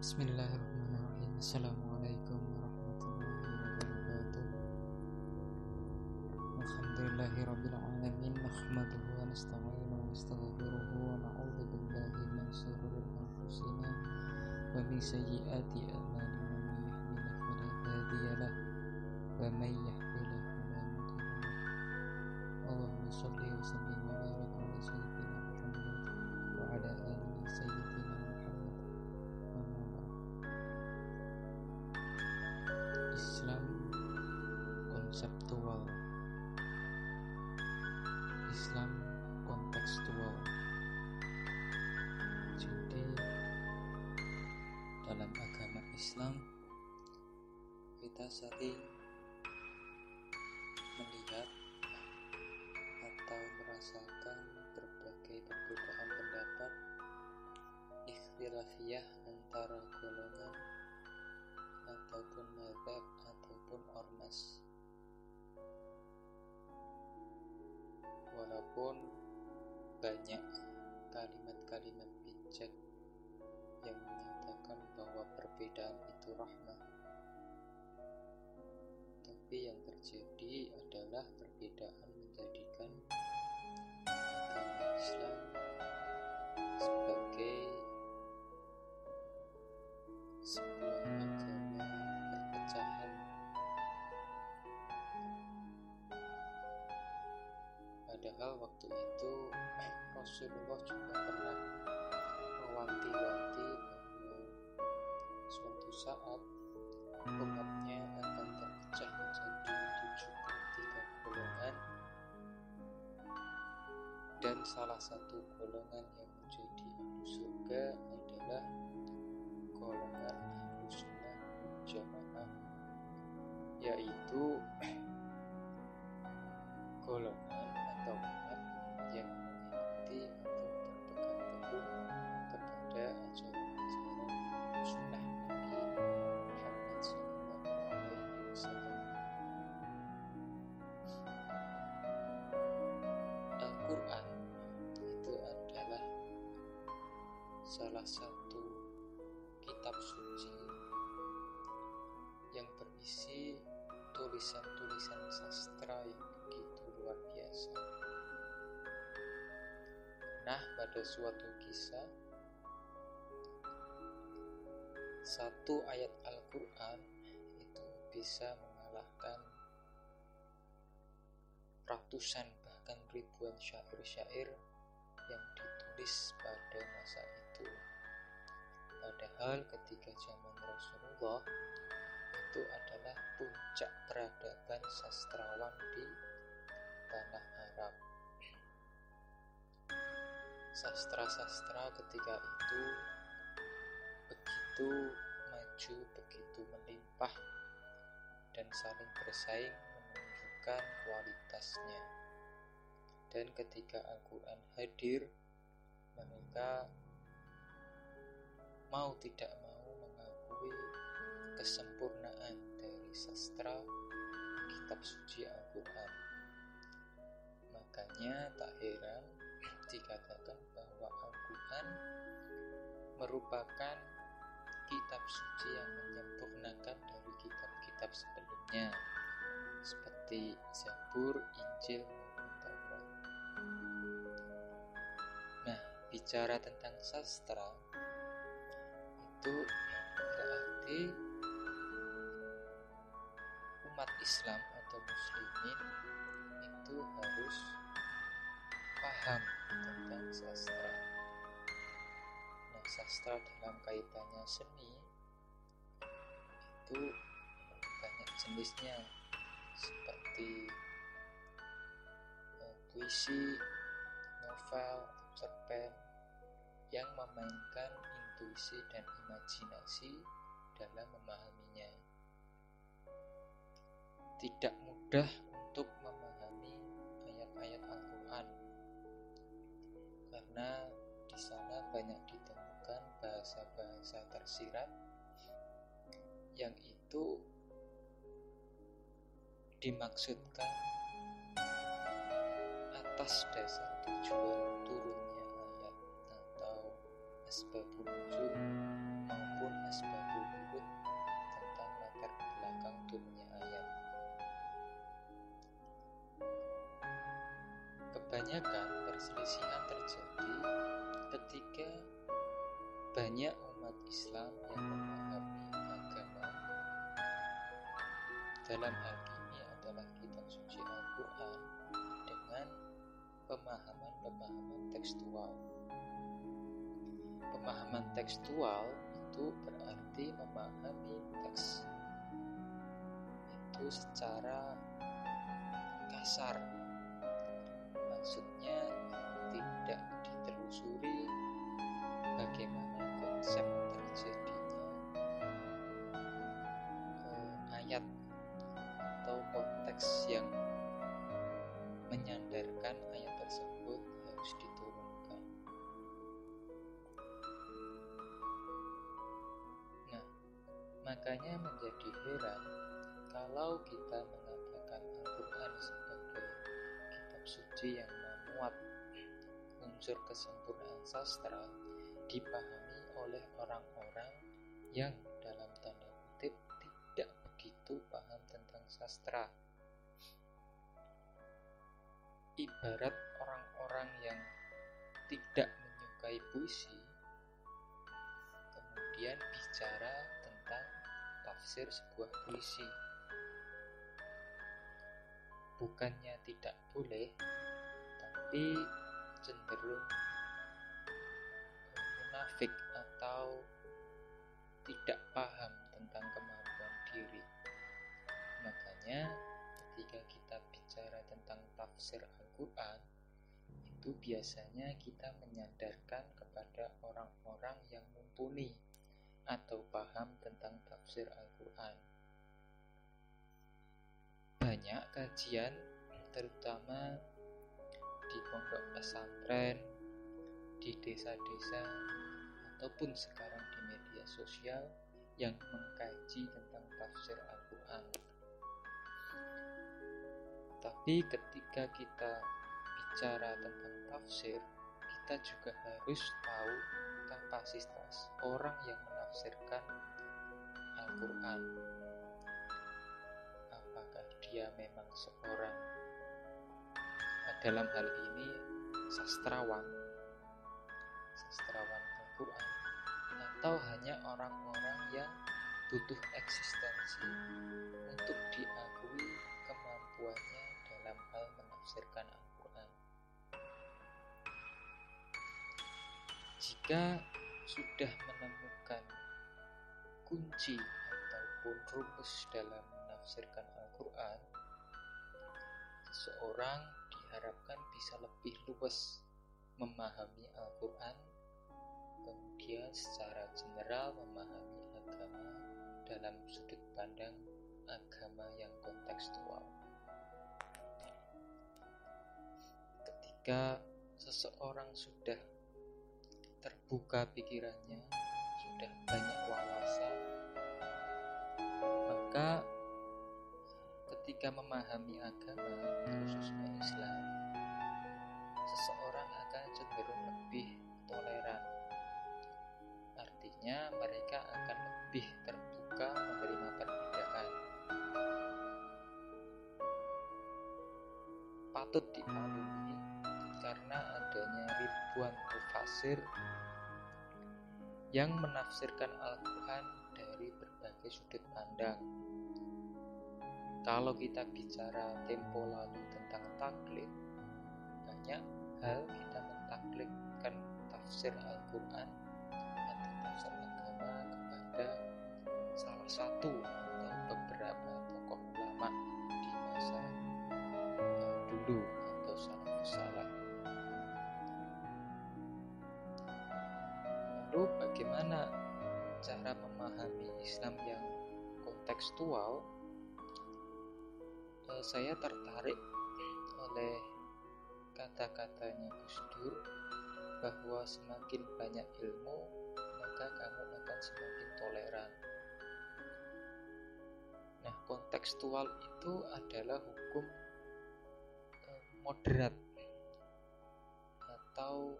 Bismillahirrahmanirrahim Assalamualaikum warahmatullahi wabarakatuh Alhamdulillahirrabbilalamin Nahmaduhu wa nasta'inu wa nasta'afiruhu Wa na'udhu billahi min sururi anfusina Wa min sayyiati a'malina Man yahdillah fala hadiyalah Wa man yahdilah fala mudhillalah Allahumma salli wa sallim Islam kita sering melihat atau merasakan berbagai perbedaan pendapat ikhtilafiyah antara golongan ataupun madhab ataupun ormas. Walaupun banyak kalimat-kalimat bijak yang menyatakan bahwa perbedaan itu rahmah. Tapi yang terjadi adalah perbedaan saat umatnya akan terpecah menjadi 73 golongan dan salah satu golongan yang menjadi ahlu surga adalah golongan ahlu sunnah jamaah yaitu golongan Al-Quran itu adalah salah satu kitab suci yang berisi tulisan-tulisan sastra yang begitu luar biasa. Nah, pada suatu kisah, satu ayat Al-Quran itu bisa mengalahkan ratusan bahkan ribuan syair-syair yang ditulis pada masa itu. Padahal ketika zaman Rasulullah itu adalah puncak peradaban sastrawan di tanah Arab. Sastra-sastra ketika itu begitu maju, begitu melimpah dan saling bersaing menunjukkan kualitasnya. Dan ketika Al-Quran hadir, mereka mau tidak mau mengakui kesempurnaan dari sastra kitab suci Al-Quran. Makanya tak heran dikatakan bahwa Al-Quran merupakan kitab suci yang menyempurnakan dari kitab-kitab sebelumnya seperti Zabur, Injil, bicara tentang sastra itu berarti umat Islam atau muslimin itu harus paham tentang sastra. Nah, sastra dalam kaitannya seni itu banyak jenisnya seperti uh, puisi, novel, cerpen yang memainkan intuisi dan imajinasi dalam memahaminya. Tidak mudah untuk memahami ayat-ayat Al-Quran karena di sana banyak ditemukan bahasa-bahasa tersirat yang itu dimaksudkan atas dasar tujuan asbabul wujud maupun asbabun wujud tentang latar belakang turunnya ayat. Kebanyakan perselisihan terjadi ketika banyak umat Islam yang memahami agama dalam hal ini adalah kitab suci Al-Quran dengan pemahaman-pemahaman tekstual pemahaman tekstual itu berarti memahami teks. Itu secara kasar. Maksudnya makanya menjadi heran kalau kita mengatakan Al-Quran sebagai kitab suci yang memuat unsur kesempurnaan sastra dipahami oleh orang-orang yang dalam tanda kutip tidak begitu paham tentang sastra. Ibarat orang-orang yang tidak menyukai puisi, kemudian bicara tafsir sebuah puisi. Bukannya tidak boleh, tapi cenderung munafik atau tidak paham tentang kemampuan diri. Makanya ketika kita bicara tentang tafsir Al-Quran, itu biasanya kita menyadarkan kepada orang-orang yang mumpuni atau paham tentang tafsir Al-Quran. Banyak kajian, terutama di pondok pesantren, di desa-desa, ataupun sekarang di media sosial yang mengkaji tentang tafsir Al-Quran. Tapi ketika kita bicara tentang tafsir, kita juga harus tahu kapasitas orang yang menafsirkan Al-Quran. Apakah dia memang seorang dalam hal ini sastrawan, sastrawan Al-Quran, atau hanya orang-orang yang butuh eksistensi untuk diakui kemampuannya dalam hal menafsirkan Al-Quran. Jika sudah menemukan kunci ataupun rumus dalam menafsirkan Al-Quran, seseorang diharapkan bisa lebih luas memahami Al-Quran, kemudian secara general memahami agama dalam sudut pandang agama yang kontekstual. Ketika seseorang sudah terbuka pikirannya, sudah banyak wawasan, maka ketika memahami agama, khususnya Islam, seseorang akan cenderung lebih toleran. Artinya, mereka akan lebih terbuka menerima perbedaan. Patut dimaklumi karena adanya ribuan mufasir yang menafsirkan Al-Quran dari berbagai sudut pandang. Kalau kita bicara tempo lalu tentang taklid, banyak hal kita mentaklidkan tafsir Al-Quran atau tafsir agama kepada salah satu Lalu bagaimana cara memahami Islam yang kontekstual? Saya tertarik oleh kata-katanya Gus Dur bahwa semakin banyak ilmu maka kamu akan semakin toleran. Nah, kontekstual itu adalah hukum moderat atau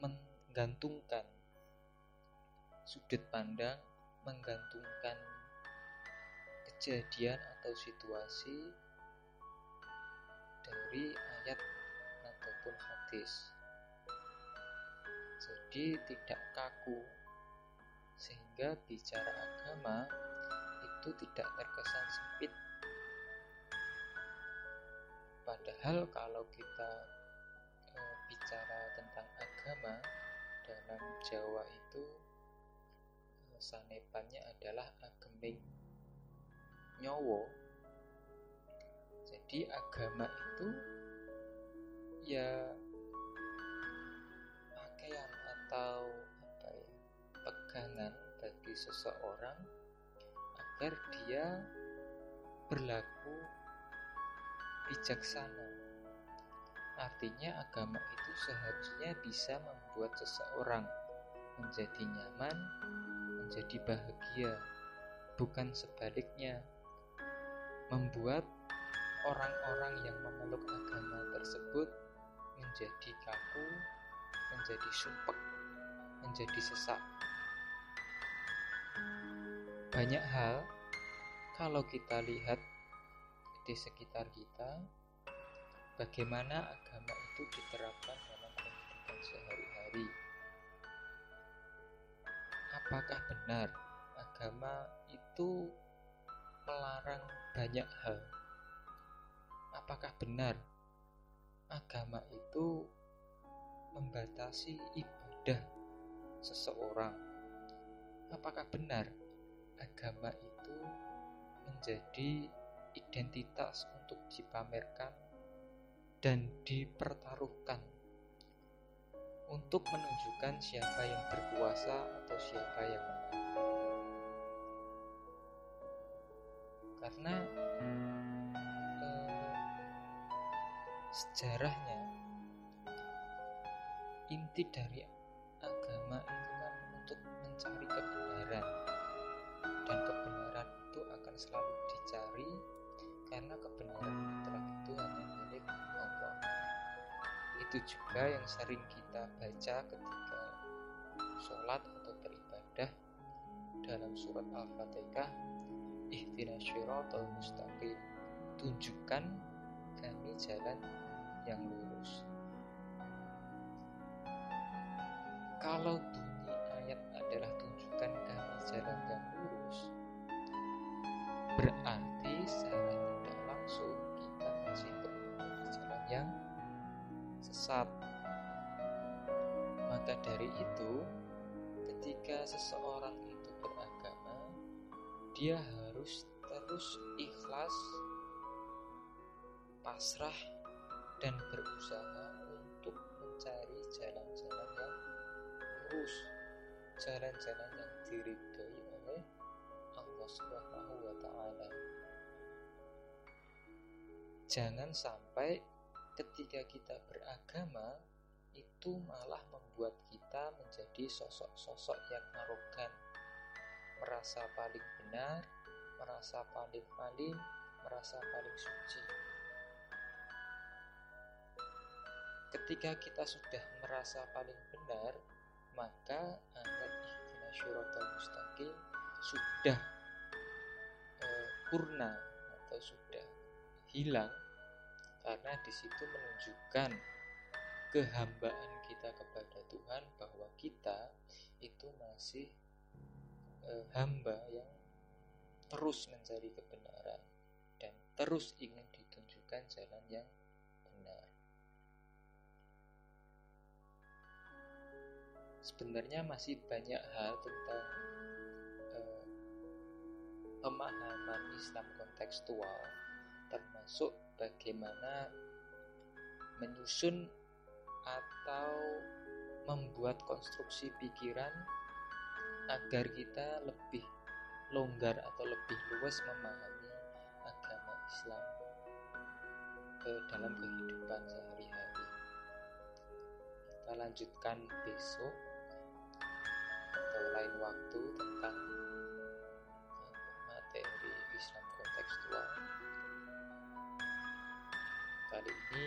menggantungkan sudut pandang, menggantungkan kejadian atau situasi dari ayat atau maupun hadis. Jadi tidak kaku sehingga bicara agama itu tidak terkesan sempit. Padahal kalau kita e, bicara tentang agama dalam Jawa itu sanepannya adalah ageming nyowo. Jadi agama itu ya pakaian atau apa ya pegangan bagi seseorang agar dia berlaku bijaksana. Artinya agama itu seharusnya bisa membuat seseorang menjadi nyaman, menjadi bahagia, bukan sebaliknya. Membuat orang-orang yang memeluk agama tersebut menjadi kaku, menjadi sumpek, menjadi sesak. Banyak hal kalau kita lihat di sekitar kita, bagaimana agama itu diterapkan dalam kehidupan sehari-hari. Apakah benar agama itu melarang banyak hal? Apakah benar agama itu membatasi ibadah seseorang? Apakah benar agama itu menjadi identitas untuk dipamerkan dan dipertaruhkan untuk menunjukkan siapa yang berkuasa atau siapa yang menang. Karena eh, sejarahnya inti dari agama itu kan untuk mencari kebenaran dan kebenaran itu akan selalu dicari karena kebenaran fitrah itu hanya milik Allah. Itu juga yang sering kita baca ketika sholat atau beribadah dalam surat Al-Fatihah Ihdinas syiratal mustaqim Tunjukkan kami jalan yang lurus. Kalau bunyi ayat adalah tunjukkan kami jalan yang lurus Berarti secara tidak langsung kita masih berada di jalan yang sesat Maka dari itu ketika seseorang itu beragama dia harus terus ikhlas pasrah dan berusaha untuk mencari jalan-jalan yang lurus jalan-jalan yang diridhoi oleh Allah Subhanahu wa taala. Jangan sampai ketika kita beragama itu malah membuat kita menjadi sosok-sosok yang arogan, merasa paling benar, merasa paling paling, merasa paling suci. Ketika kita sudah merasa paling benar, maka ayat ikhtina syuratul mustaqim sudah eh, purna atau sudah hilang karena di situ menunjukkan kehambaan kita kepada Tuhan bahwa kita itu masih eh, hamba yang terus mencari kebenaran dan terus ingin ditunjukkan jalan yang benar. Sebenarnya masih banyak hal tentang eh, pemahaman Islam kontekstual termasuk bagaimana menyusun atau membuat konstruksi pikiran agar kita lebih longgar atau lebih luas memahami agama Islam ke dalam kehidupan sehari-hari. Kita lanjutkan besok atau lain waktu tentang materi Islam kontekstual. Kali ini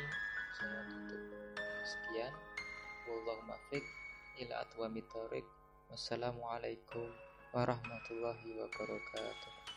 saya tutup sekian. Wallahu muwaffiq. Ila atwamit thoriq wassalamualaikum warahmatullahi wabarakatuh